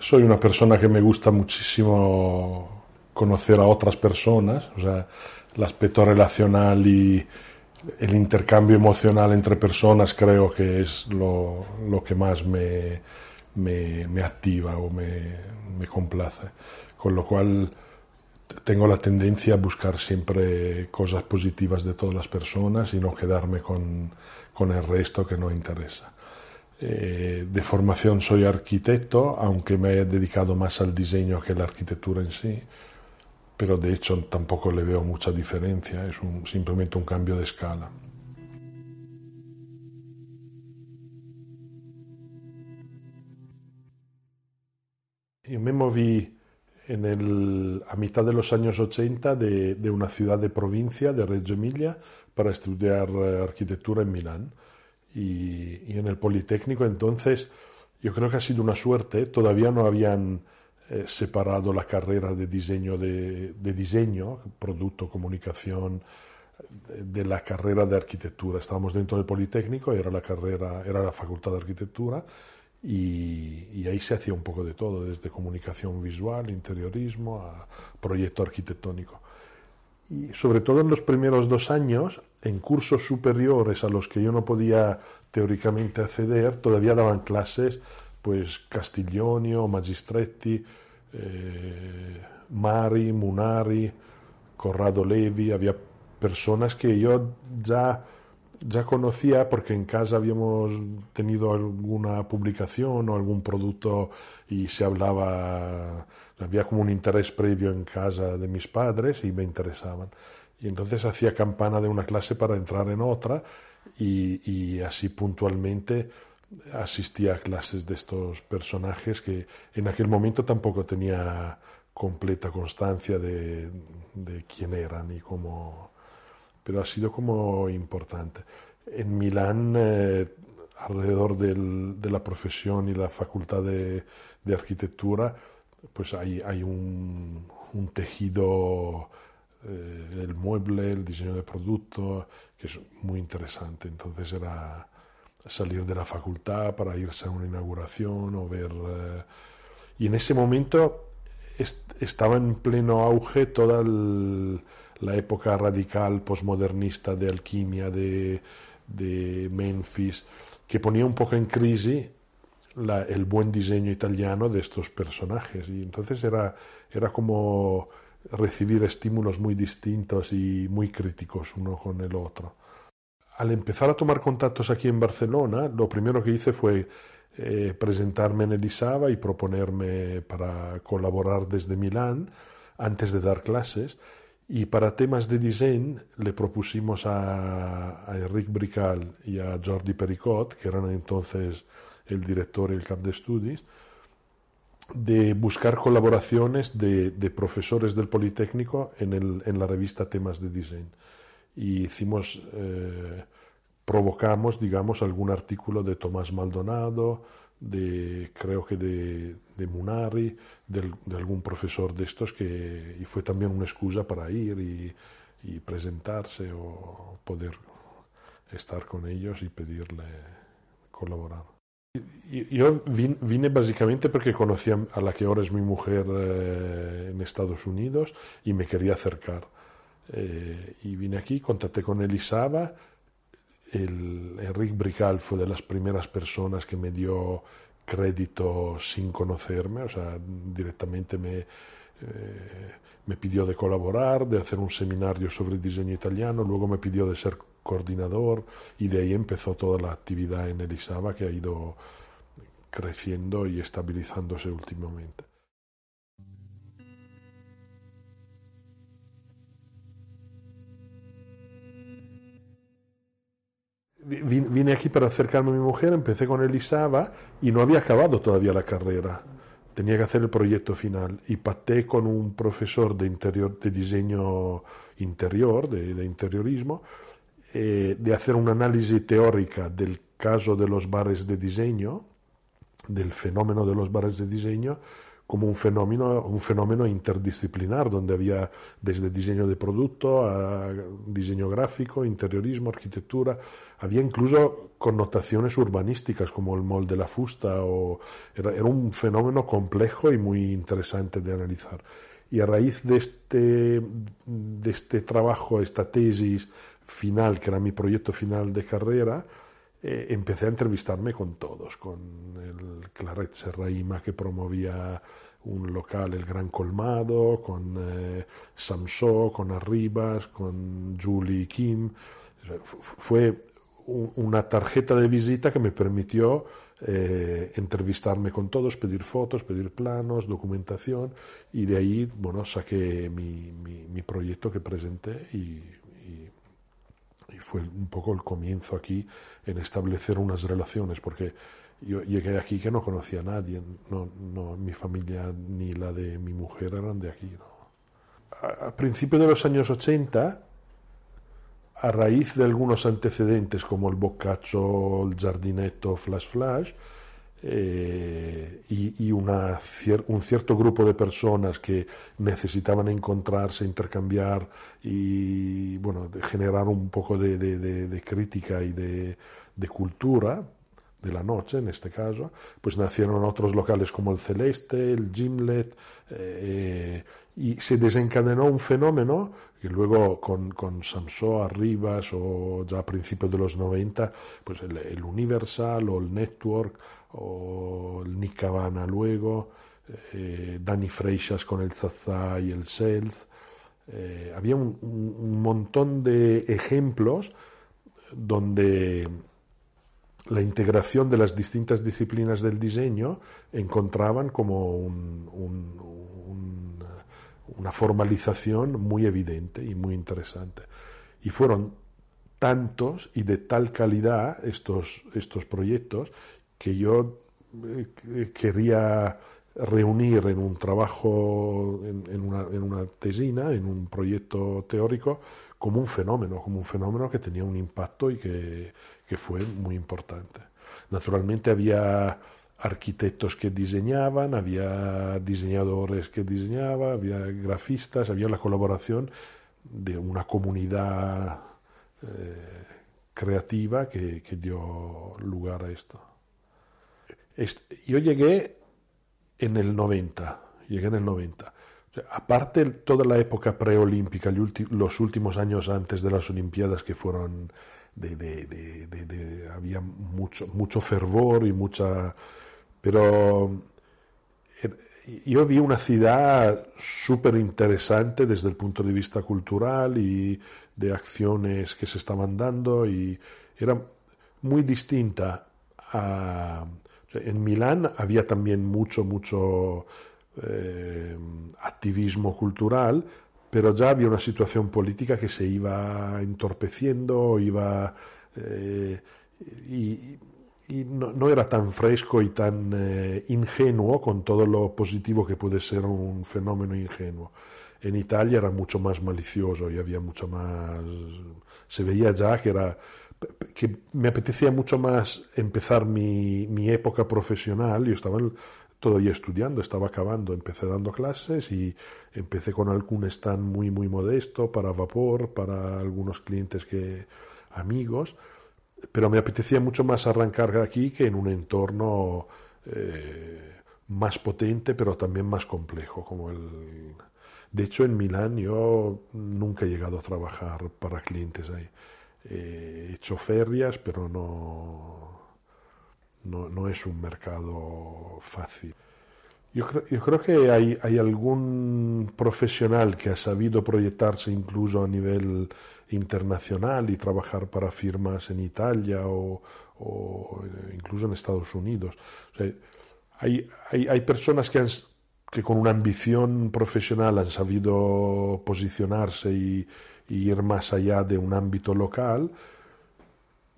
soy una persona que me gusta muchísimo conocer a otras personas, o sea, el aspecto relacional y el intercambio emocional entre personas creo que es lo, que más me, me, activa o me, me, complace. Con lo cual tengo la tendencia a buscar siempre cosas positivas de todas las personas y no quedarme con, con el resto que no interesa. Eh, de formación soy arquitecto, aunque me he dedicado más al diseño que a la arquitectura en sí, pero de hecho tampoco le veo mucha diferencia, es simplemente un cambio de escala. Y me moví en el, a mitad de los años 80 de, de, una ciudad de provincia, de Reggio Emilia, para estudiar eh, arquitectura en Milán y, en el Politécnico entonces yo creo que ha sido una suerte, todavía no habían eh, separado la carrera de diseño, de, diseño, producto, comunicación, de la carrera de arquitectura. Estábamos dentro del Politécnico, era la carrera, era la facultad de arquitectura y, y, ahí se hacía un poco de todo, desde comunicación visual, interiorismo a proyecto arquitectónico. Y sobre todo en los primeros dos años, en cursos superiores a los que yo no podía teóricamente acceder, todavía daban clases pues Castiglioni Magistretti, eh, Mari, Munari, Corrado Levi, había personas que yo ya, ya conocía porque en casa habíamos tenido alguna publicación o algún producto y se hablaba había como un interés previo en casa de mis padres y me interesaban. Y entonces hacía campana de una clase para entrar en otra y, así puntualmente asistía a clases de estos personajes que en aquel momento tampoco tenía completa constancia de, quién eran y cómo, pero ha sido como importante. En Milán, eh, alrededor de la profesión y la facultad de arquitectura, pues hay, hay un, tejido eh, el mueble, el diseño de producto, que es muy interesante. Entonces era salir de la facultad para irse a una inauguración o ver... Eh, y en ese momento estaba en pleno auge toda la época radical postmodernista de alquimia de, de Memphis, que ponía un poco en crisis el buen diseño italiano de estos personajes. Y entonces era, era como recibir estímulos muy distintos y muy críticos uno con el otro. Al empezar a tomar contactos aquí en Barcelona, lo primero que hice fue eh, presentarme en Elisava y proponerme para colaborar desde Milán antes de dar clases. Y para temas de diseño le propusimos a, a Enric Brical y a Jordi Pericot, que eran entonces el director y el cap de estudios, de buscar colaboraciones de, profesores del Politécnico en, el, en, la revista Temas de Diseño. Y hicimos, eh, provocamos, digamos, algún artículo de Tomás Maldonado, de, creo que de, de Munari, de, algún profesor de estos, que, y fue también una excusa para ir y, y presentarse o poder estar con ellos y pedirle colaborar. Yo vine básicamente porque conocía a la que ahora es mi mujer eh, en Estados Unidos y me quería acercar. Eh, y vine aquí, contacté con Elisaba. El, Enrique Brical fue de las primeras personas que me dio crédito sin conocerme, o sea, directamente me, eh, me pidió de colaborar, de hacer un seminario sobre diseño italiano, luego me pidió de ser coordinador y de ahí empezó toda la actividad en Elisaba que ha ido creciendo y estabilizándose últimamente. Vine aquí para acercarme a mi mujer, empecé con Elisaba y no había acabado todavía la carrera. Tenía que hacer el proyecto final y pacté con un profesor de, interior, de diseño interior, de interiorismo, eh, de hacer una análisis teórica del caso de los bares de diseño, del fenómeno de los bares de diseño, como un fenómeno, un fenómeno interdisciplinar, donde había desde diseño de producto a diseño gráfico, interiorismo, arquitectura, había incluso connotaciones urbanísticas como el molde de la fusta, o era, era un fenómeno complejo y muy interesante de analizar. Y a raíz de este, de este trabajo, esta tesis final, que era mi proyecto final de carrera, eh, empecé a entrevistarme con todos, con el Claret Serraima que promovía un local, el Gran Colmado, con eh, Samsó, con Arribas, con Julie Kim. Fue una tarjeta de visita que me permitió eh, entrevistarme con todos, pedir fotos, pedir planos, documentación y de ahí, bueno, saqué mi, mi, proyecto que presenté fue un poco el comienzo aquí en establecer unas relaciones, porque yo llegué aquí que no conocía a nadie, no, no, mi familia ni la de mi mujer eran de aquí. A, principios de los años 80, a raíz de algunos antecedentes como el Boccaccio, el Giardinetto, Flash Flash, eh, y, una, un cierto grupo de personas que necesitaban encontrarse, intercambiar y bueno, generar un poco de, de, crítica y de, cultura de la noche en este caso, pues nacieron otros locales como el Celeste, el Gimlet, eh, y se desencadenó un fenómeno que luego con, con Samsó Arribas o ya a principios de los 90, pues el, el Universal o el Network, o el Nick Cabana luego, eh, Danny Freixas con el Zaza y el Sales. Eh, había un, montón de ejemplos donde la integración de las distintas disciplinas del diseño encontraban como una formalización muy evidente y muy interesante. Y fueron tantos y de tal calidad estos, estos proyectos que yo eh, quería reunir en un trabajo, en, una, tesina, en un proyecto teórico, como un fenómeno, como un fenómeno que tenía un impacto y que, fue muy importante. Naturalmente había arquitectos que diseñaban, había diseñadores que diseñaban, había grafistas, había la colaboración de una comunidad eh, creativa que dio lugar a esto. Yo llegué en el 90, llegué en el 90. aparte toda la época preolímpica, los últimos años antes de las Olimpiadas que fueron de, había mucho, mucho fervor y mucha... Pero er, yo vi una ciudad súper interesante desde el punto de vista cultural y de acciones que se estaban dando y era muy distinta a, en Milán había también mucho, mucho eh, activismo cultural, pero ya había una situación política que se iba entorpeciendo, iba eh, no, era tan fresco y tan eh, ingenuo con todo lo positivo que puede ser un fenómeno ingenuo. En Italia era mucho más malicioso y había mucho más... Se veía ya que era que me apetecía mucho más empezar mi, mi época profesional. Yo estaba todavía estudiando, estaba acabando, empecé dando clases y empecé con algún stand muy, muy modesto para vapor, para algunos clientes que amigos, pero me apetecía mucho más arrancar aquí que en un entorno eh, más potente, pero también más complejo, como el... De hecho, en Milán yo nunca he llegado a trabajar para clientes ahí he hecho ferias, pero no, no, es un mercado fácil. Yo creo, yo creo que hay, hay, algún profesional que ha sabido proyectarse incluso a nivel internacional y trabajar para firmas en Italia o, incluso en Estados Unidos. hay, hay, hay, personas que, que con una ambición profesional han sabido posicionarse y, y ir más allá de un ámbito local.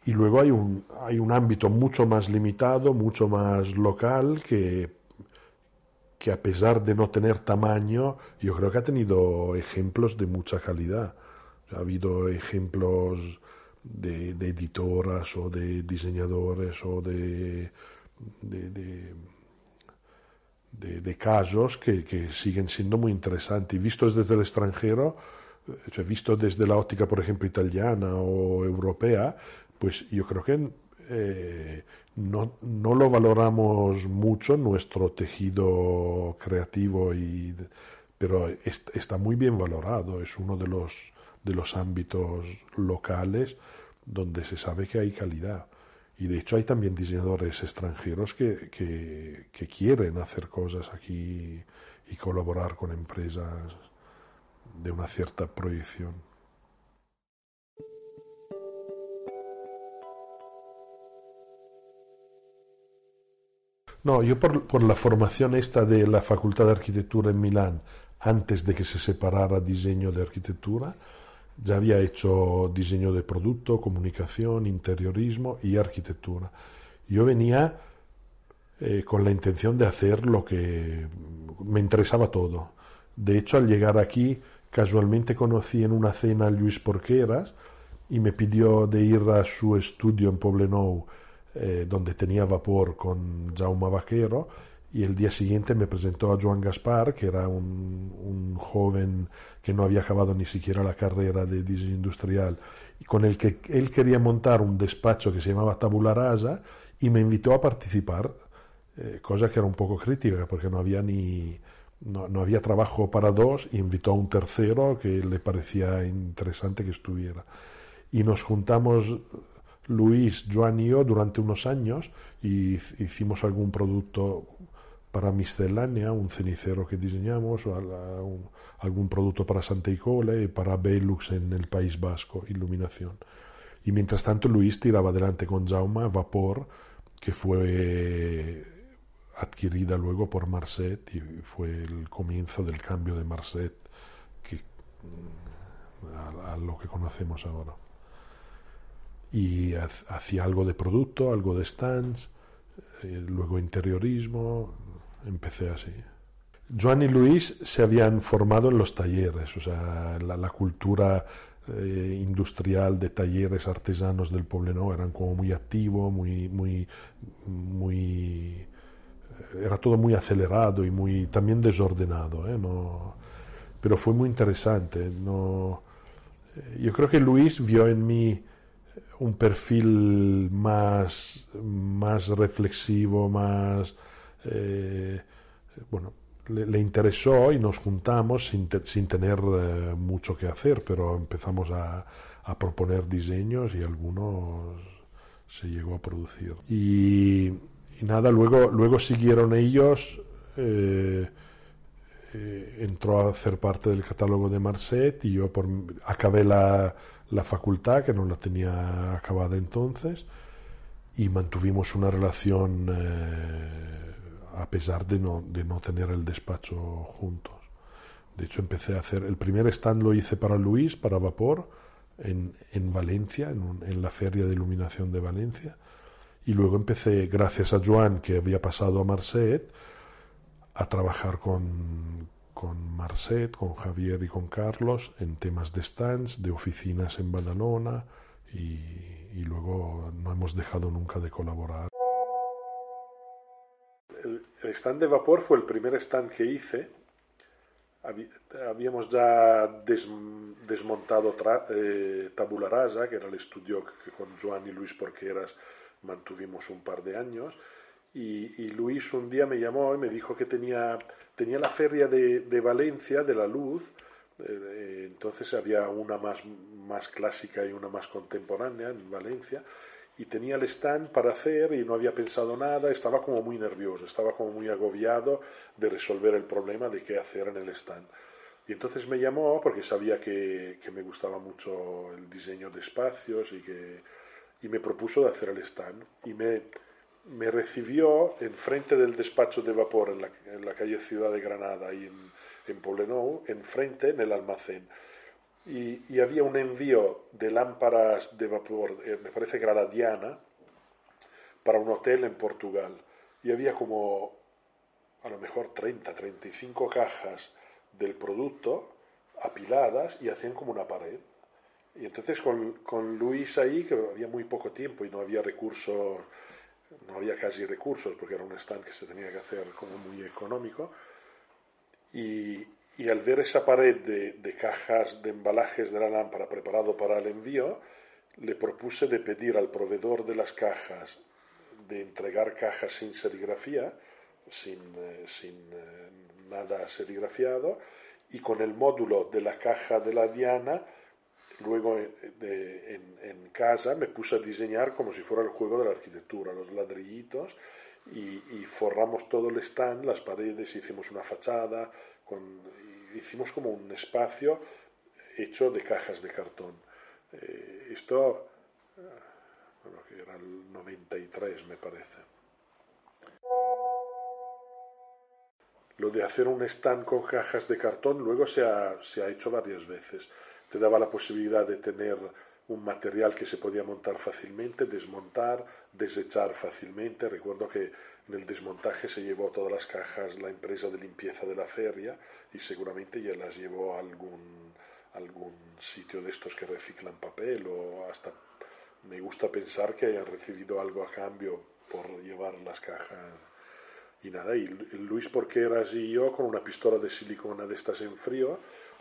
Y luego hay un, hay un ámbito mucho más limitado, mucho más local, que, que a pesar de no tener tamaño, yo creo que ha tenido ejemplos de mucha calidad. Ha habido ejemplos de, editoras o de diseñadores o de, de, de, casos que, siguen siendo muy interesantes. Vistos desde el extranjero, eh, vistos desde la óptica, por ejemplo, italiana o europea, pues yo creo que eh, no, no, lo valoramos mucho nuestro tejido creativo, y, pero está muy bien valorado. Es uno de los, de los ámbitos locales donde se sabe que hay calidad. Y de hecho hay también diseñadores extranjeros que, que, quieren hacer cosas aquí y colaborar con empresas de una cierta proyección. No, yo por, por, la formación esta de la Facultad de Arquitectura en Milán, antes de que se separara diseño de arquitectura, ya había hecho diseño de producto, comunicación, interiorismo y arquitectura. Yo venía eh, con la intención de hacer lo que me interesaba todo. De hecho, al llegar aquí, casualmente conocí en una cena a Luis Porqueras y me pidió de ir a su estudio en Poblenou, eh, donde tenía vapor con Jaume Vaquero, y el día siguiente me presentó a Joan Gaspar, que era un, un, joven que no había acabado ni siquiera la carrera de diseño industrial, y con el que él quería montar un despacho que se llamaba Tabula Rasa y me invitó a participar, eh, cosa que era un poco crítica porque no había ni no, no, había trabajo para dos y invitó a un tercero que le parecía interesante que estuviera. Y nos juntamos Luis, Joan y yo durante unos años y hicimos algún producto para miscelánea, un cenicero que diseñamos, o algún producto para Santa Icole y para Belux en el País Vasco, iluminación. Y mientras tanto Luis tiraba adelante con Jaume Vapor, que fue adquirida luego por Marset y fue el comienzo del cambio de Marset que, a, lo que conocemos ahora. Y hacía algo de producto, algo de stands, eh, luego interiorismo, empecé así. Joan y Luis se habían formado en los talleres, o sea, la, cultura eh, industrial de talleres artesanos del no eran como muy activo, muy, muy, muy, eh, era todo muy acelerado y muy también desordenado, ¿eh? no, pero fue muy interesante. No, yo creo que Luis vio en mí un perfil más, más reflexivo, más eh, bueno, le, interesó y nos juntamos sin, sin tener eh, mucho que hacer, pero empezamos a, a, proponer diseños y algunos se llegó a producir. Y, nada, luego, luego siguieron ellos, eh, entró a hacer parte del catálogo de Marset y yo por, acabé la, la facultad, que no la tenía acabada entonces, y mantuvimos una relación a pesar de no, de no tener el despacho juntos. De hecho, empecé a hacer, el primer stand lo hice para Luis, para Vapor, en, en Valencia, en, en, la Feria de Iluminación de Valencia. Y luego empecé, gracias a Joan, que había pasado a Marset, a trabajar con, con Marset, con Javier y con Carlos en temas de stands, de oficinas en Badalona y, y luego no hemos dejado nunca de colaborar el stand de vapor fue el primer stand que hice. Habíamos ya desmontado eh, Tabula Rasa, que era el estudio que con Joan y Luis Porqueras mantuvimos un par de años. Y, Luis un día me llamó y me dijo que tenía, tenía la feria de, de Valencia, de la luz, eh, entonces había una más, más clásica y una más contemporánea en Valencia, y tenía el stand para hacer y no había pensado nada, estaba como muy nervioso, estaba como muy agobiado de resolver el problema de qué hacer en el stand. Y entonces me llamó porque sabía que, que me gustaba mucho el diseño de espacios y, que, y me propuso de hacer el stand. Y me, me recibió enfrente del despacho de vapor en la, en la calle Ciudad de Granada, y en, en Poblenou, enfrente en el almacén y, había un envío de lámparas de vapor, eh, me parece que era la Diana, para un hotel en Portugal. Y había como a lo mejor 30, 35 cajas del producto apiladas y hacían como una pared. Y entonces con, con Luis ahí, que había muy poco tiempo y no había recursos no había casi recursos porque era un stand que se tenía que hacer como muy económico. Y, y al ver esa pared de, de, cajas de embalajes de la lámpara preparado para el envío, le propuse de pedir al proveedor de las cajas de entregar cajas sin serigrafía, sin, eh, sin eh, nada serigrafiado, y con el módulo de la caja de la Diana, luego eh, en, en, casa me puse a diseñar como si fuera el juego de la arquitectura, los ladrillitos, y, y forramos todo el stand, las paredes, hicimos una fachada, con, hicimos como un espacio hecho de cajas de cartón. Eh, esto, bueno, que era el 93 me parece. Lo de hacer un stand con cajas de cartón luego se ha, se ha hecho varias veces. Te daba la posibilidad de tener un material que se podía montar fácilmente, desmontar, desechar fácilmente. Recuerdo que en el desmontaje se llevó todas las cajas la empresa de limpieza de la feria y seguramente ya las llevó a algún, algún sitio de estos que reciclan papel o hasta me gusta pensar que hayan recibido algo a cambio por llevar las cajas y nada, y Luis Porqueras y yo con una pistola de silicona de estas en frío,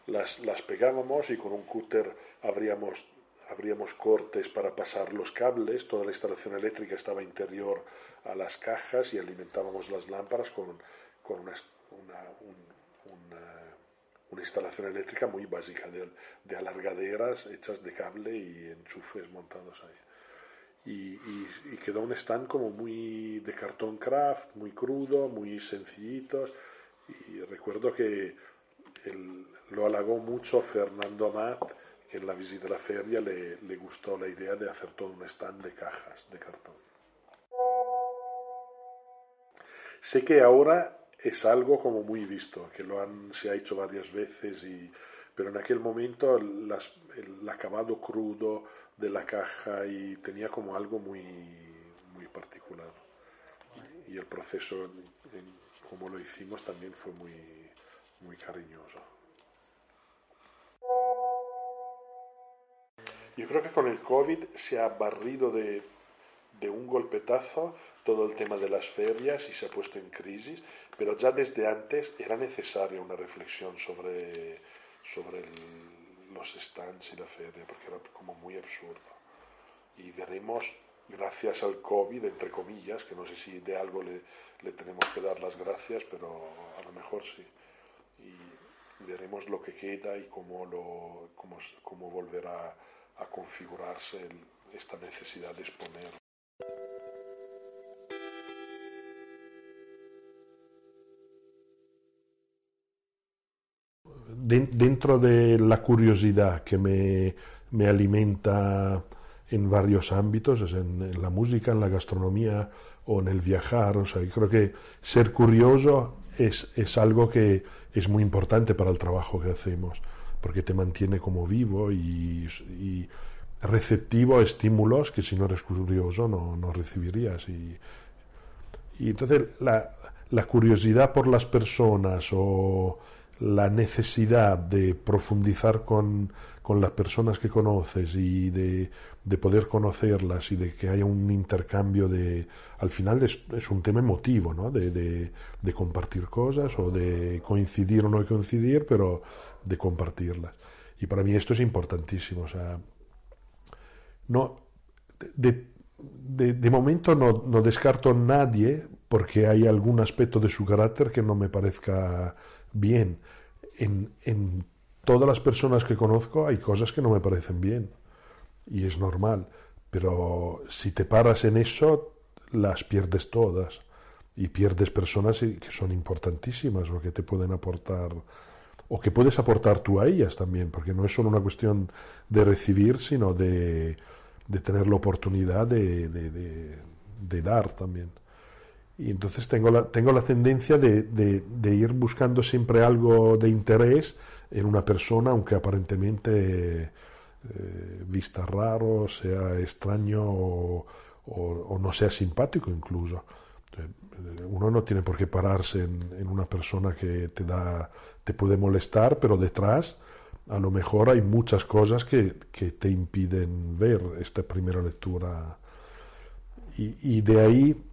las, las pegábamos y con un cúter abríamos, abríamos cortes para pasar los cables, toda la instalación eléctrica estaba interior a las cajas y alimentábamos las lámparas con, con una, una, una, una, instalación eléctrica muy básica de, de alargaderas hechas de cable y enchufes montados ahí y, y, quedó un stand como muy de cartón craft, muy crudo, muy sencillitos. Y recuerdo que lo halagó mucho Fernando Amat, que en la visita a la feria le, le gustó la idea de hacer todo un stand de cajas de cartón. Sé que ahora es algo como muy visto, que lo han, se ha hecho varias veces, y, pero en aquel momento las, el acabado crudo de la caja y tenía como algo muy, muy particular. Y el proceso, en, como lo hicimos, también fue muy, muy cariñoso. Yo creo que con el COVID se ha barrido de, de un golpetazo todo el tema de las ferias y se ha puesto en crisis, pero ya desde antes era necesaria una reflexión sobre, sobre el, los stands y la feria, porque era como muy absurdo. Y veremos, gracias al COVID, entre comillas, que no sé si de algo le, le tenemos que dar las gracias, pero a lo mejor sí. Y veremos lo que queda y cómo, lo, cómo, cómo volverá a configurarse esta necesidad de exponer. dentro de la curiosidad que me, me alimenta en varios ámbitos, en, en, la música, en la gastronomía o en el viajar. O sea, yo creo que ser curioso es, es algo que es muy importante para el trabajo que hacemos, porque te mantiene como vivo y, receptivo a estímulos que si no eres curioso no, no recibirías. Y, entonces la, la curiosidad por las personas o la necesidad de profundizar con, con las personas que conoces y de, de, poder conocerlas y de que haya un intercambio de... Al final es, es un tema emotivo, ¿no? De, de, compartir cosas o de coincidir o no coincidir, pero de compartirlas. Y para mí esto es importantísimo. O sea, no, de, de, momento no, no descarto a nadie porque hay algún aspecto de su carácter que no me parezca bien. En, en, todas las personas que conozco hay cosas que no me parecen bien y es normal, pero si te paras en eso, las pierdes todas y pierdes personas que son importantísimas o que te pueden aportar o que puedes aportar tú a ellas también, porque no es solo una cuestión de recibir, sino de, de tener la oportunidad de, de, de, dar también. Y entonces tengo la, tengo la tendencia de, de, de, ir buscando siempre algo de interés en una persona, aunque aparentemente eh, vista raro, sea extraño o, o, o, no sea simpático incluso. Uno no tiene por qué pararse en, una persona que te da, te puede molestar, pero detrás a lo mejor hay muchas cosas que, que te impiden ver esta primera lectura y, de ahí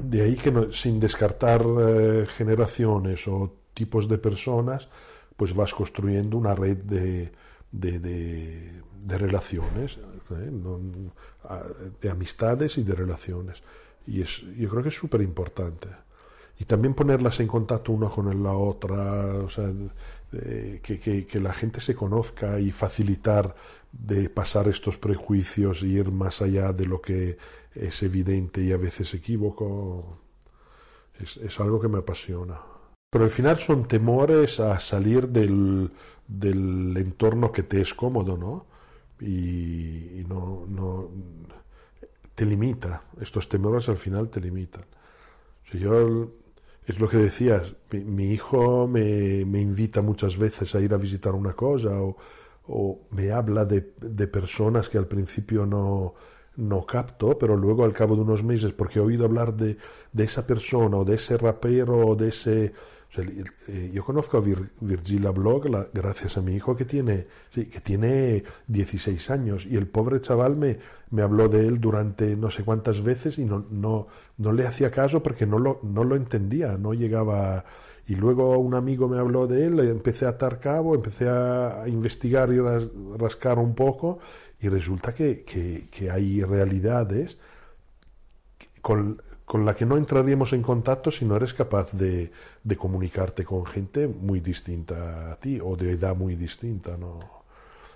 de ahí que sin descartar eh, generaciones o tipos de personas, pues vas construyendo una red de, de, relaciones, ¿eh? de amistades y de relaciones. Y es, yo creo que es súper importante. Y también ponerlas en contacto una con la otra, o sea, que, que, la gente se conozca y facilitar de pasar estos prejuicios y ir más allá de lo que es evidente y a veces equívoco, es, es algo que me apasiona. Pero al final son temores a salir del, del entorno que te es cómodo, ¿no? Y, no, no, te limita. Estos temores al final te limitan. yo, es lo que decías, mi, hijo me, me, invita muchas veces a ir a visitar una cosa o, o me habla de, de, personas que al principio no, no capto, pero luego al cabo de unos meses, porque he oído hablar de, de esa persona o de ese rapero o de ese yo conozco a Virgila Blog gracias a mi hijo que tiene, que tiene 16 años y el pobre chaval me, me habló de él durante no sé cuántas veces y no, no, no le hacía caso porque no lo, no lo entendía, no llegaba... Y luego un amigo me habló de él, empecé a atar cabo, empecé a investigar y rascar un poco y resulta que, que, que hay realidades con, con la que no entraríamos en contacto si no eres capaz de, comunicarte con gente muy distinta a ti o de edad muy distinta. ¿no?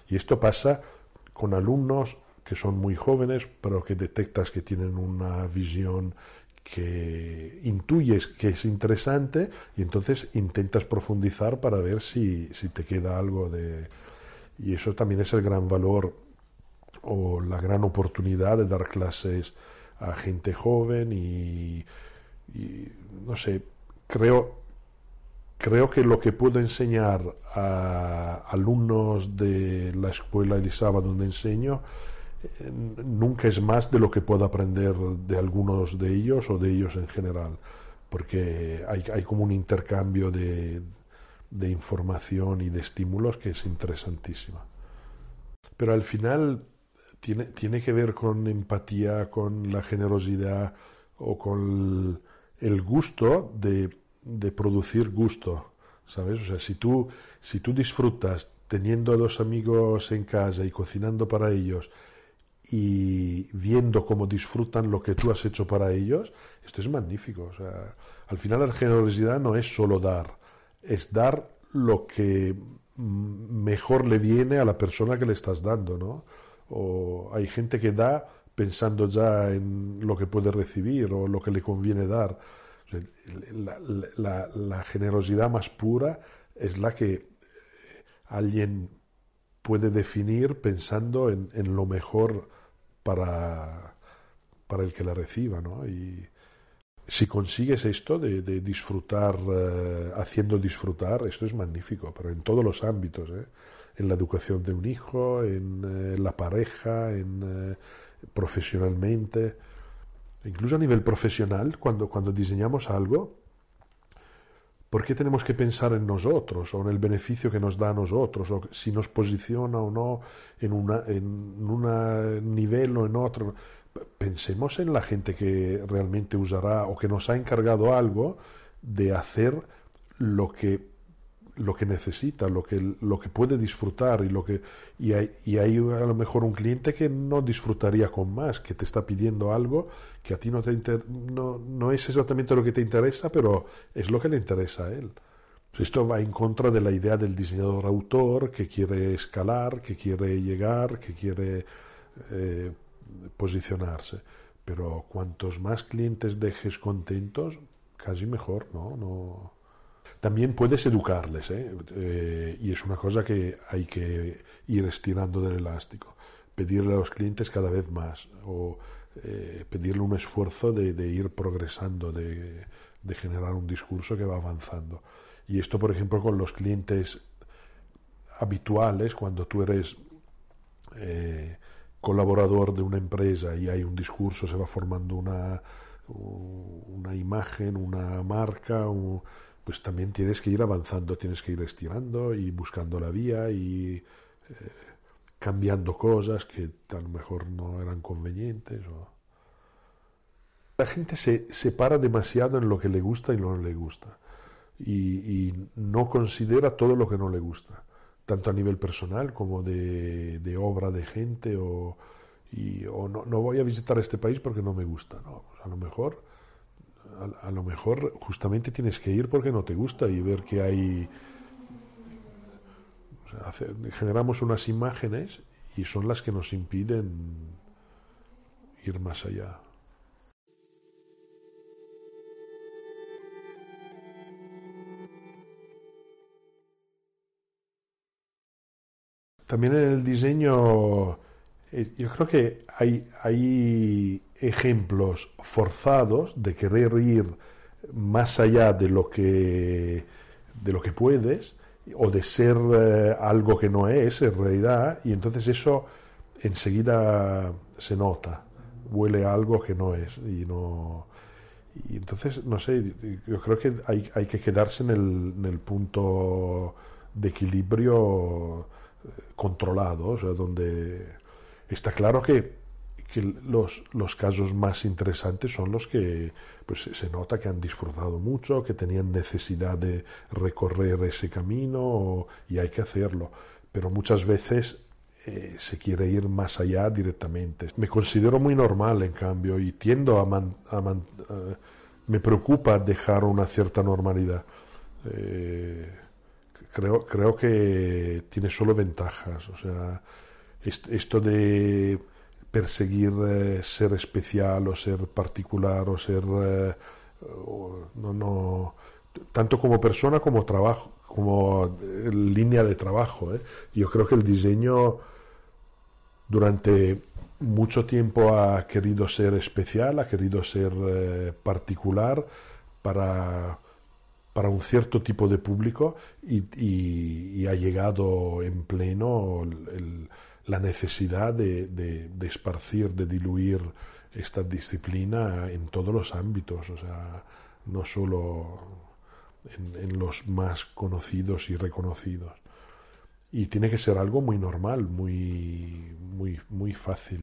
Y esto pasa con alumnos que son muy jóvenes, pero que detectas que tienen una visión que intuyes que es interesante y entonces intentas profundizar para ver si, si te queda algo de... Y eso también es el gran valor o la gran oportunidad de dar clases a gente joven y, no sé, creo, creo que lo que puedo enseñar a alumnos de la escuela Elisaba donde enseño eh, nunca es más de lo que puedo aprender de algunos de ellos o de ellos en general, porque hay, hay como un intercambio de, de información y de estímulos que es interesantísima. Pero al final tiene, tiene que ver con empatía, con la generosidad o con el, gusto de, de, producir gusto, ¿sabes? O sea, si tú, si tú disfrutas teniendo a los amigos en casa y cocinando para ellos y viendo cómo disfrutan lo que tú has hecho para ellos, esto es magnífico. O sea, al final la generosidad no es solo dar, es dar lo que mejor le viene a la persona que le estás dando, ¿no? O hay gente que da pensando ya en lo que puede recibir o lo que le conviene dar. La, generosidad más pura es la que eh, alguien puede definir pensando en, lo mejor para, para, el que la reciba. ¿no? Y si consigues esto de, disfrutar, eh, haciendo disfrutar, esto es magnífico, pero en todos los ámbitos. ¿eh? En la educación de un hijo, en eh, la pareja, en eh, profesionalmente, incluso a nivel profesional, cuando, cuando diseñamos algo, ¿por qué tenemos que pensar en nosotros o en el beneficio que nos da a nosotros o si nos posiciona o no en, una, en un nivel o en otro? Pensemos en la gente que realmente usará o que nos ha encargado algo de hacer lo que lo que necesita, lo que, lo que puede disfrutar y lo que y hay, y hay a lo mejor un cliente que no disfrutaría con más, que te está pidiendo algo que a ti no te no, no es exactamente lo que te interesa, pero es lo que le interesa a él. Esto va en contra de la idea del diseñador autor que quiere escalar, que quiere llegar, que quiere eh, posicionarse. Pero cuantos más clientes dejes contentos, casi mejor, no también puedes educarles, ¿eh? Eh, y es una cosa que hay que ir estirando del elástico. Pedirle a los clientes cada vez más, o eh, pedirle un esfuerzo de, ir progresando, de, generar un discurso que va avanzando. Y esto, por ejemplo, con los clientes habituales, cuando tú eres colaborador de una empresa y hay un discurso, se va formando una, una imagen, una marca, un, pues también tienes que ir avanzando, tienes que ir estirando y buscando la vía y eh, cambiando cosas que a lo mejor no eran convenientes. La gente se separa demasiado en lo que le gusta y no le gusta. Y, no considera todo lo que no le gusta, tanto a nivel personal como de, obra de gente o, no, voy a visitar este país porque no me gusta. No, a lo mejor a, lo mejor justamente tienes que ir porque no te gusta y ver que hay generamos unas imágenes y son las que nos impiden ir más allá. También en el diseño, yo creo que hay, hay ejemplos forzados de querer ir más allá de lo que, de lo que puedes o de ser eh, algo que no es en realidad y entonces eso enseguida se nota, huele a algo que no es y no y entonces no sé, yo creo que hay, hay que quedarse en el, en el punto de equilibrio controlado, o sea, donde está claro que, los, los, casos más interesantes son los que pues, se nota que han disfrutado mucho, que tenían necesidad de recorrer ese camino y hay que hacerlo. Pero muchas veces eh, se quiere ir más allá directamente. Me considero muy normal, en cambio, y tiendo a... a eh, me preocupa dejar una cierta normalidad. Eh, creo, creo que tiene solo ventajas. O sea, esto de perseguir eh, ser especial o ser particular o ser eh, no, no tanto como persona como trabajo como eh, línea de trabajo yo creo que el diseño durante mucho tiempo ha querido ser especial ha querido ser particular para para un cierto tipo de público y, ha llegado en pleno la necesidad de, esparcir, de diluir esta disciplina en todos los ámbitos, o sea, no solo en, los más conocidos y reconocidos. Y tiene que ser algo muy normal, muy, muy, muy fácil.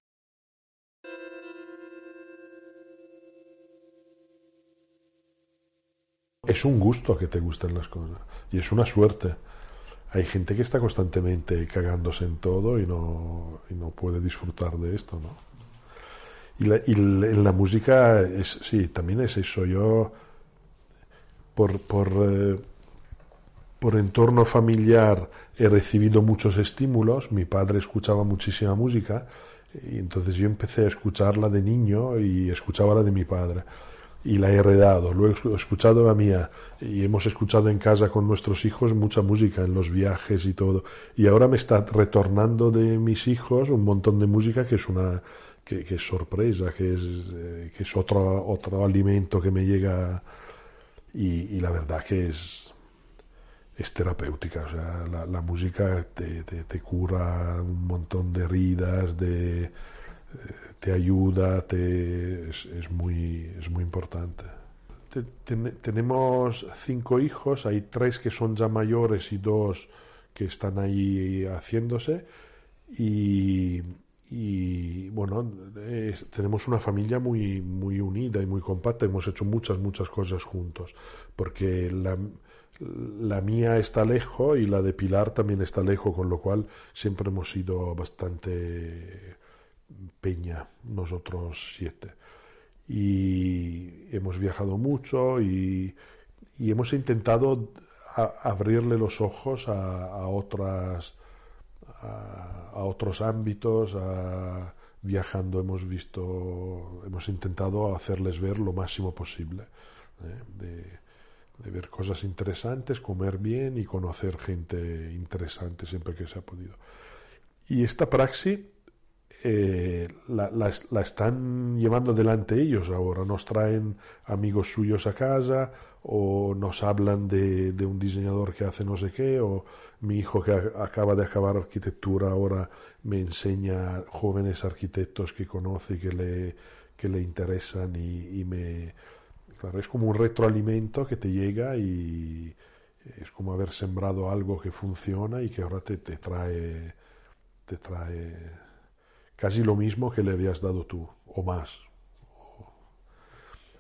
es un gusto que te gusten las cosas y es una suerte. Hay gente que está constantemente cagándose en todo y no, y no puede disfrutar de esto, ¿no? Y, la, en la música, es, sí, también es eso. Yo, por, por, eh, por entorno familiar, he recibido muchos estímulos. Mi padre escuchaba muchísima música y entonces yo empecé a escucharla de niño y escuchaba la de mi padre y la he heredado. Lo he escuchado la mía y hemos escuchado en casa con nuestros hijos mucha música en los viajes y todo. Y ahora me está retornando de mis hijos un montón de música que es una que, es sorpresa, que es, eh, que es otro, otro alimento que me llega y, la verdad que es, es terapéutica. O sea, la, la música te, te, te, cura un montón de heridas, de te ayuda, te, es, muy, es muy importante. tenemos cinco hijos, hay tres que son ya mayores y dos que están ahí haciéndose y, bueno, tenemos una familia muy, muy unida y muy compacta, hemos hecho muchas, muchas cosas juntos, porque la, la mía está lejos y la de Pilar también está lejos, con lo cual siempre hemos sido bastante peña, nosotros siete. Y hemos viajado mucho y, hemos intentado abrirle los ojos a, otras a, otros ámbitos viajando hemos visto hemos intentado hacerles ver lo máximo posible ¿eh? de, de, ver cosas interesantes comer bien y conocer gente interesante siempre que se ha podido y esta praxis eh, la, la, están llevando delante ellos ahora. Nos traen amigos suyos a casa o nos hablan de, de, un diseñador que hace no sé qué o mi hijo que acaba de acabar arquitectura ahora me enseña jóvenes arquitectos que conoce que le, que le interesan y, y me... Claro, es como un retroalimento que te llega y es como haber sembrado algo que funciona y que ahora te, te trae te trae casi lo mismo que le habías dado tú, o más.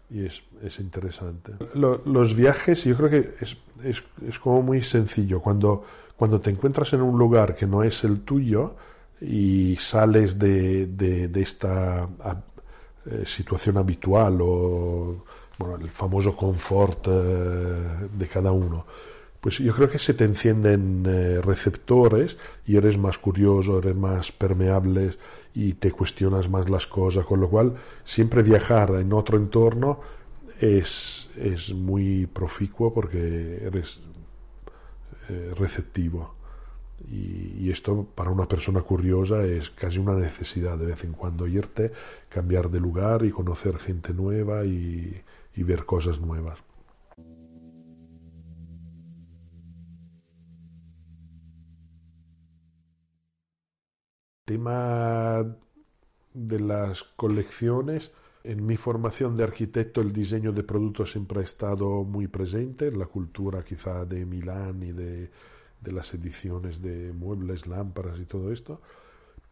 y es, es interesante. los viajes, yo creo que es, es, es, como muy sencillo. Cuando, cuando te encuentras en un lugar que no es el tuyo y sales de, de, esta eh, situación habitual o bueno, el famoso confort eh, de cada uno, pues yo creo que se te encienden eh, receptores y eres más curioso, eres más permeable y te cuestionas más las cosas, con lo cual siempre viajar en otro entorno es, es muy proficuo porque eres eh, receptivo. Y, esto para una persona curiosa es casi una necesidad de vez en cuando irte, cambiar de lugar y conocer gente nueva y, y ver cosas nuevas. Tema de las colecciones, en mi formación de arquitecto el diseño de productos siempre ha estado muy presente, en la cultura quizá de Milán y de, las ediciones de muebles, lámparas y todo esto.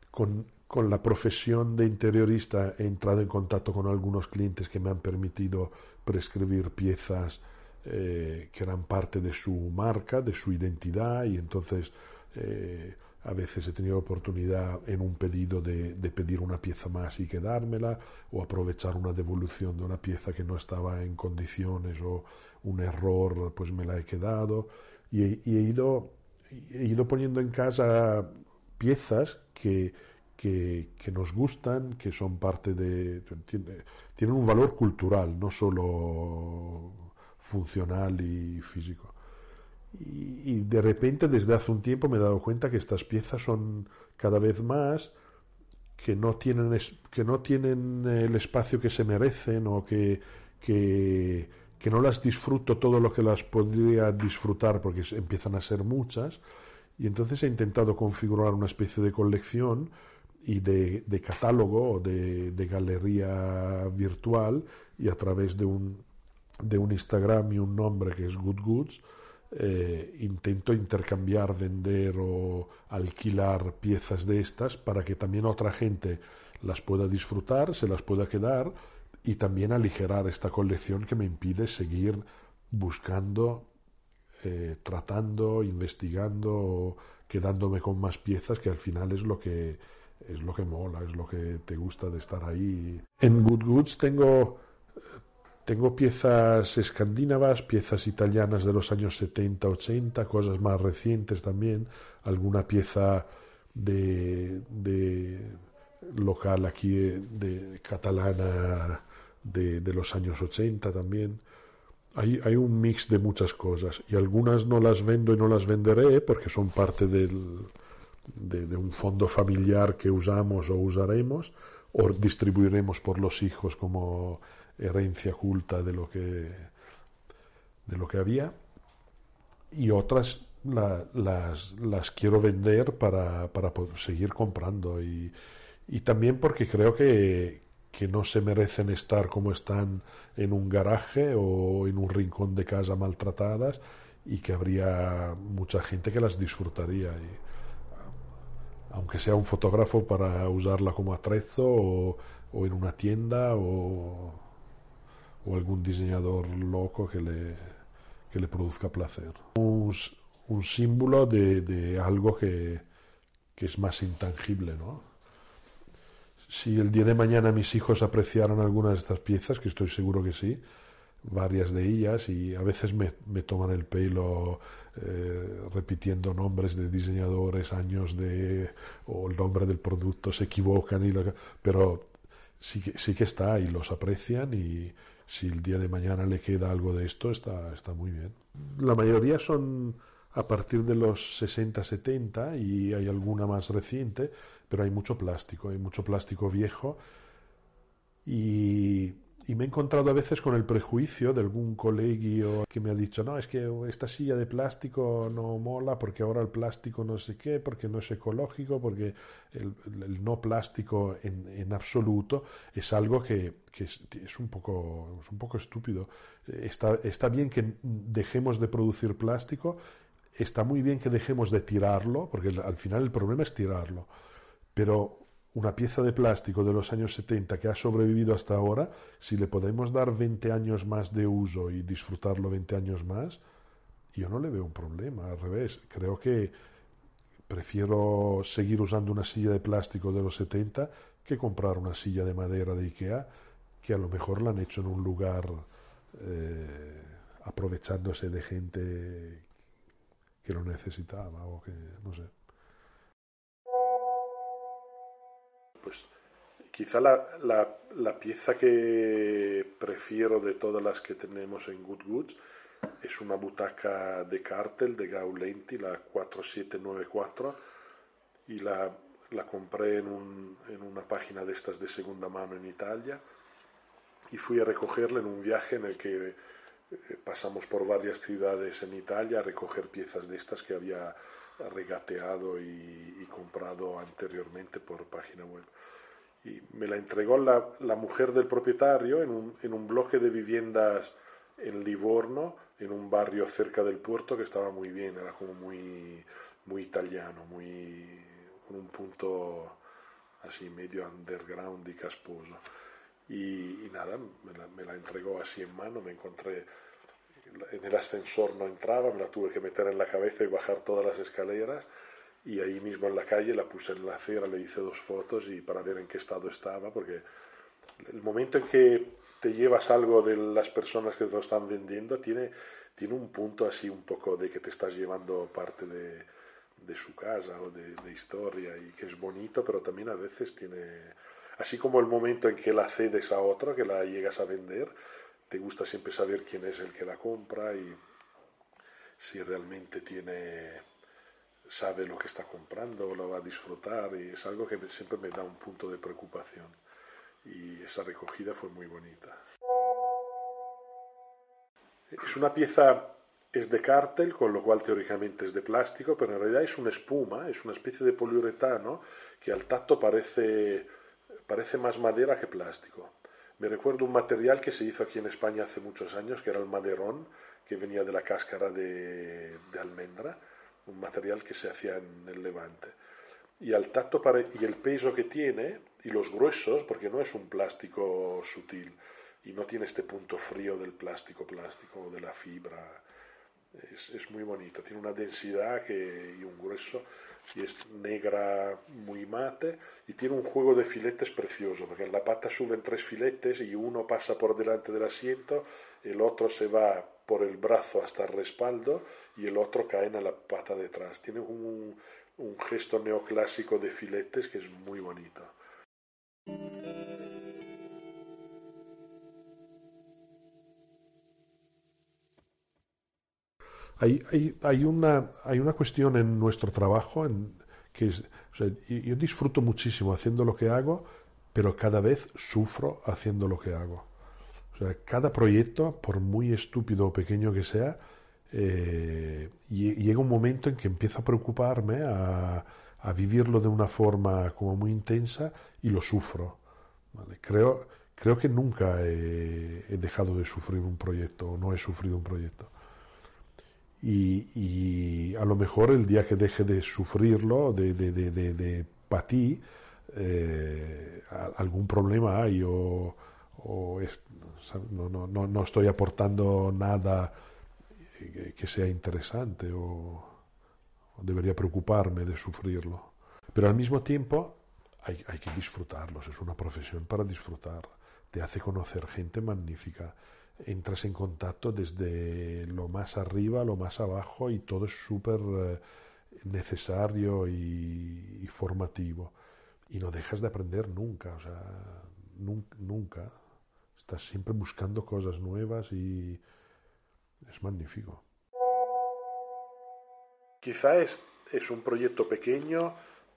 Con, la profesión de interiorista he entrado en contacto con algunos clientes que me han permitido prescribir piezas eh, que eran parte de su marca, de su identidad y entonces eh, a veces he tenido oportunidad en un pedido de, pedir una pieza más y quedármela, o aprovechar una devolución de una pieza que no estaba en condiciones o un error, pues me la he quedado. Y he, ido, he ido poniendo en casa piezas que, que, nos gustan, que son parte de... tienen un valor cultural, no solo funcional y físico. Y, de repente desde hace un tiempo me he dado cuenta que estas piezas son cada vez más que no tienen que no tienen el espacio que se merecen o que, que, no las disfruto todo lo que las podría disfrutar porque empiezan a ser muchas. Y entonces he intentado configurar una especie de colección y de, de catálogo o de, de, galería virtual y a través de un, de un Instagram y un nombre que es Good Goods eh, intento intercambiar, vender o alquilar piezas de estas para que también otra gente las pueda disfrutar, se las pueda quedar y también aligerar esta colección que me impide seguir buscando, eh, tratando, investigando, quedándome con más piezas que al final es lo que es lo que mola, es lo que te gusta de estar ahí. En Good Goods tengo tengo piezas escandinavas, piezas italianas de los años 70, 80, cosas más recientes también, alguna pieza de, local aquí de catalana de, los años 80 también. Hay, hay, un mix de muchas cosas y algunas no las vendo y no las venderé porque son parte del, de, de un fondo familiar que usamos o usaremos o distribuiremos por los hijos como herencia culta de lo que, de lo que había, y otras las, las, quiero vender para, para seguir comprando y, y, también porque creo que, que no se merecen estar como están en un garaje o en un rincón de casa maltratadas y que habría mucha gente que las disfrutaría. Y, aunque sea un fotógrafo para usarla como atrezo o, o en una tienda o, o algún diseñador loco que le, que le produzca placer. Un, un símbolo de, de algo que, que, es más intangible, ¿no? Si el día de mañana mis hijos apreciaran algunas de estas piezas, que estoy seguro que sí, varias de ellas, y a veces me, me toman el pelo eh, repitiendo nombres de diseñadores, años de, o el nombre del producto, se equivocan, y pero sí sí que está y los aprecian y, si el día de mañana le queda algo de esto, está, está muy bien. La mayoría son a partir de los 60, 70 y hay alguna más reciente, pero hay mucho plástico, hay mucho plástico viejo y y me he encontrado a veces con el prejuicio de algún colegio que me ha dicho, no, es que esta silla de plástico no mola porque ahora el plástico no sé qué, porque no es ecológico, porque el, no plástico en, absoluto es algo que, que es, un poco, es un poco estúpido. Está, está bien que dejemos de producir plástico, está muy bien que dejemos de tirarlo, porque al final el problema es tirarlo, pero una pieza de plástico de los años 70 que ha sobrevivido hasta ahora, si le podemos dar 20 años más de uso y disfrutarlo 20 años más, yo no le veo un problema, al revés, creo que prefiero seguir usando una silla de plástico de los 70 que comprar una silla de madera de Ikea que a lo mejor la han hecho en un lugar eh, aprovechándose de gente que lo necesitaba o que no sé. Pues quizá la, la, la, pieza que prefiero de todas las que tenemos en Good Goods es una butaca de cártel de Gaulenti, la 4794, y la, la compré en, un, en una página de estas de segunda mano en Italia y fui a recogerla en un viaje en el que eh, pasamos por varias ciudades en Italia a recoger piezas de estas que había regateado y, y comprado anteriormente por página web. Y me la entregó la, la mujer del propietario en un, en un bloque de viviendas en Livorno, en un barrio cerca del puerto que estaba muy bien, era como muy, muy italiano, muy, con un punto así medio underground y casposo. Y, y nada, me la, me la, entregó así en mano, me encontré en el ascensor no entraba, me la tuve que meter en la cabeza y bajar todas las escaleras. Y ahí mismo en la calle la puse en la acera, le hice dos fotos y para ver en qué estado estaba, porque el momento en que te llevas algo de las personas que te lo están vendiendo, tiene, tiene un punto así un poco de que te estás llevando parte de, de su casa o de, de, historia y que es bonito, pero también a veces tiene, así como el momento en que la cedes a otro, que la llegas a vender, te gusta siempre saber quién es el que la compra y si realmente tiene sabe lo que está comprando o lo va a disfrutar y es algo que siempre me da un punto de preocupación y esa recogida fue muy bonita. Es una pieza, es de cártel, con lo cual teóricamente es de plástico, pero en realidad es una espuma, es una especie de poliuretano que al tacto parece, parece más madera que plástico. Me recuerdo un material que se hizo aquí en España hace muchos años, que era el maderón, que venía de la cáscara de, almendra, un material que se hacía en el Levante y al tacto y el peso que tiene y los gruesos, porque no es un plástico sutil y no tiene este punto frío del plástico plástico o de la fibra. Es, es, muy bonito, tiene una densidad que, y un grueso y es negra muy mate y tiene un juego de filetes precioso, porque en la pata suben tres filetes y uno pasa por delante del asiento, el otro se va por el brazo hasta el respaldo y el otro cae en la pata detrás. Tiene un, un gesto neoclásico de filetes que es muy bonito. Hay, hay, hay, una, hay una cuestión en nuestro trabajo en, que es, o sea, yo disfruto muchísimo haciendo lo que hago, pero cada vez sufro haciendo lo que hago. O sea, cada proyecto, por muy estúpido o pequeño que sea, eh, llega un momento en que empiezo a preocuparme, a, a, vivirlo de una forma como muy intensa y lo sufro. ¿vale? Creo, creo que nunca he, he, dejado de sufrir un proyecto o no he sufrido un proyecto. Y, y, a lo mejor el día que deje de sufrirlo, de, de, de, de, ti, eh, algún problema hay o, o es, no, no, no, no estoy aportando nada que sea interesante o, o, debería preocuparme de sufrirlo. Pero al mismo tiempo hay, hay, que disfrutarlos, es una profesión para disfrutar, te hace conocer gente magnífica, entras en contacto desde lo más arriba lo más abajo y todo es súper eh, necesario y, y, formativo. Y no dejas de aprender nunca, o sea, nunca, nunca. Estás siempre buscando cosas nuevas y, es magnífico. Quizá es, es un proyecto pequeño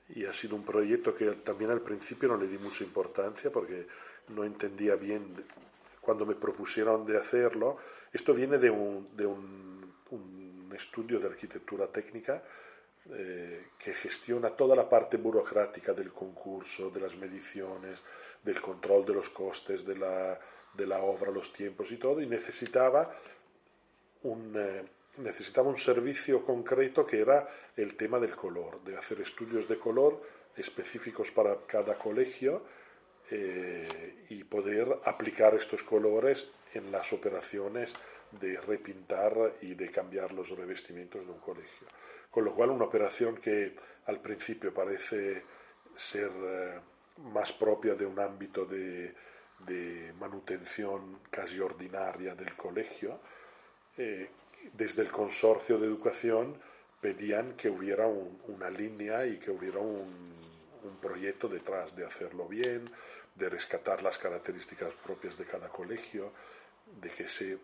y ha sido un proyecto que también al principio no le di mucha importancia porque no entendía bien cuando me propusieron de hacerlo. Esto viene de un, de un, un estudio de arquitectura técnica eh, que gestiona toda la parte burocrática del concurso, de las mediciones, del control de los costes de la, de la obra, los tiempos y todo, y necesitaba un, eh, necesitaba un servicio concreto que era el tema del color, de hacer estudios de color específicos para cada colegio eh, y poder aplicar estos colores en las operaciones de repintar y de cambiar los revestimientos de un colegio. Con lo cual una operación que al principio parece ser eh, más propia de un ámbito de, manutención casi ordinaria del colegio, eh, desde el consorcio de educación pedían que hubiera una línea y que hubiera un, proyecto detrás de hacerlo bien, de rescatar las características propias de cada colegio, de que se,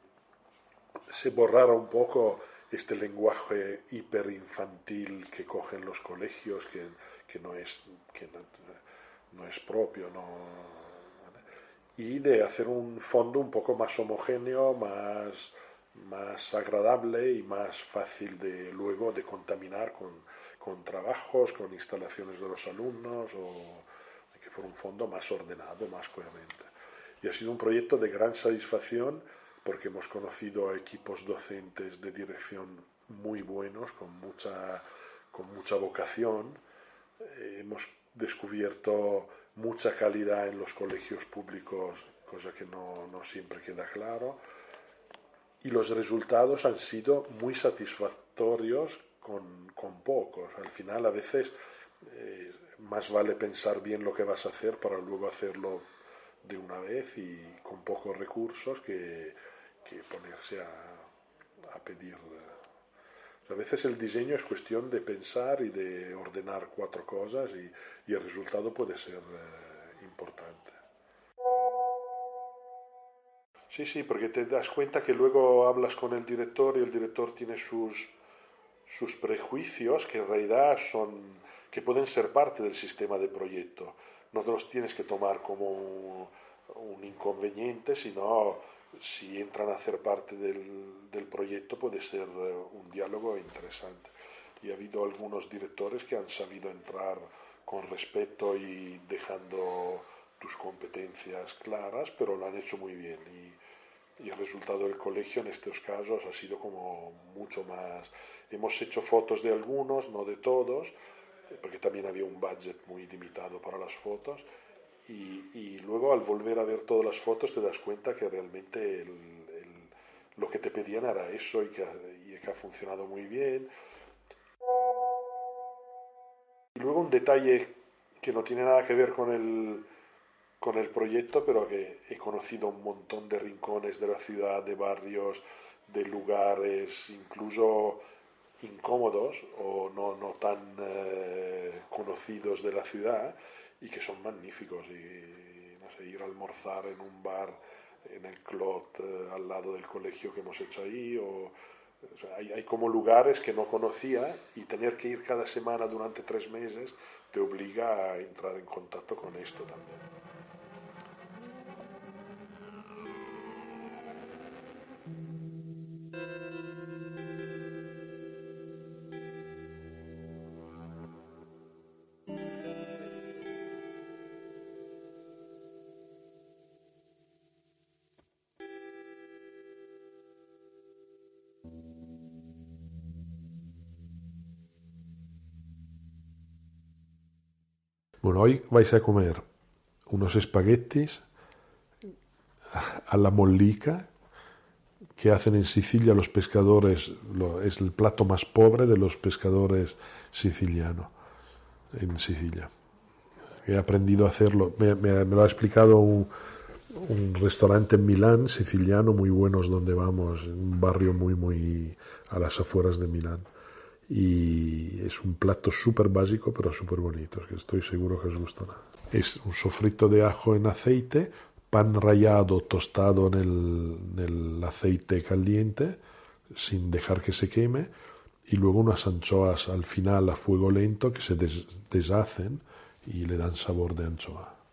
se borrara un poco este lenguaje hiperinfantil que cogen los colegios, que, que no, es, que no, es propio, y de hacer un fondo un poco más homogéneo, más, más agradable y más fácil de luego de contaminar con, con trabajos, con instalaciones de los alumnos, o que fuera un fondo más ordenado, más coherente. Y ha sido un proyecto de gran satisfacción porque hemos conocido a equipos docentes de dirección muy buenos, con mucha, con mucha vocación. Eh, hemos descubierto mucha calidad en los colegios públicos, cosa que no, no siempre queda claro. Y los resultados han sido muy satisfactorios con, con pocos. Al final, a veces, eh, más vale pensar bien lo que vas a hacer para luego hacerlo de una vez y con pocos recursos que que ponerse a, a pedir. A veces el diseño es cuestión de pensar y de ordenar cuatro cosas y, y el resultado puede ser eh, importante. Sí, sí, porque te das cuenta que luego hablas con el director y el director tiene sus, sus prejuicios que en realidad son, que pueden ser parte del sistema de proyecto. No te los tienes que tomar como un, un inconveniente, sino si entran a hacer parte del, del proyecto puede ser eh, un diálogo interesante. Y ha habido algunos directores que han sabido entrar con respeto y dejando tus competencias claras, pero lo han hecho muy bien. Y, y, el resultado del colegio en estos casos ha sido como mucho más. Hemos hecho fotos de algunos, no de todos, porque también había un budget muy limitado para las fotos y, luego al volver a ver todas las fotos te das cuenta que realmente lo que te pedían era eso y que, que ha funcionado muy bien. Y luego un detalle que no tiene nada que ver con el, con el proyecto, pero que he conocido un montón de rincones de la ciudad, de barrios, de lugares, incluso incómodos o no, no tan eh, conocidos de la ciudad, y que son magníficos y no sé, ir a almorzar en un bar en el Clot eh, al lado del colegio que hemos hecho ahí o, hay, hay, como lugares que no conocía y tener que ir cada semana durante tres meses te obliga a entrar en contacto con esto también. Hoy vais a comer unos espaguetis a la mollica que hacen en Sicilia los pescadores, es el plato más pobre de los pescadores sicilianos en Sicilia. He aprendido a hacerlo, me, lo ha explicado un, restaurante en Milán, siciliano, muy buenos donde vamos, un barrio muy, muy a las afueras de Milán y es un plato súper básico pero súper bonito, que estoy seguro que os gustará. Es un sofrito de ajo en aceite, pan rallado tostado en el, aceite caliente sin dejar que se queme y luego unas anchoas al final a fuego lento que se deshacen y le dan sabor de anchoa.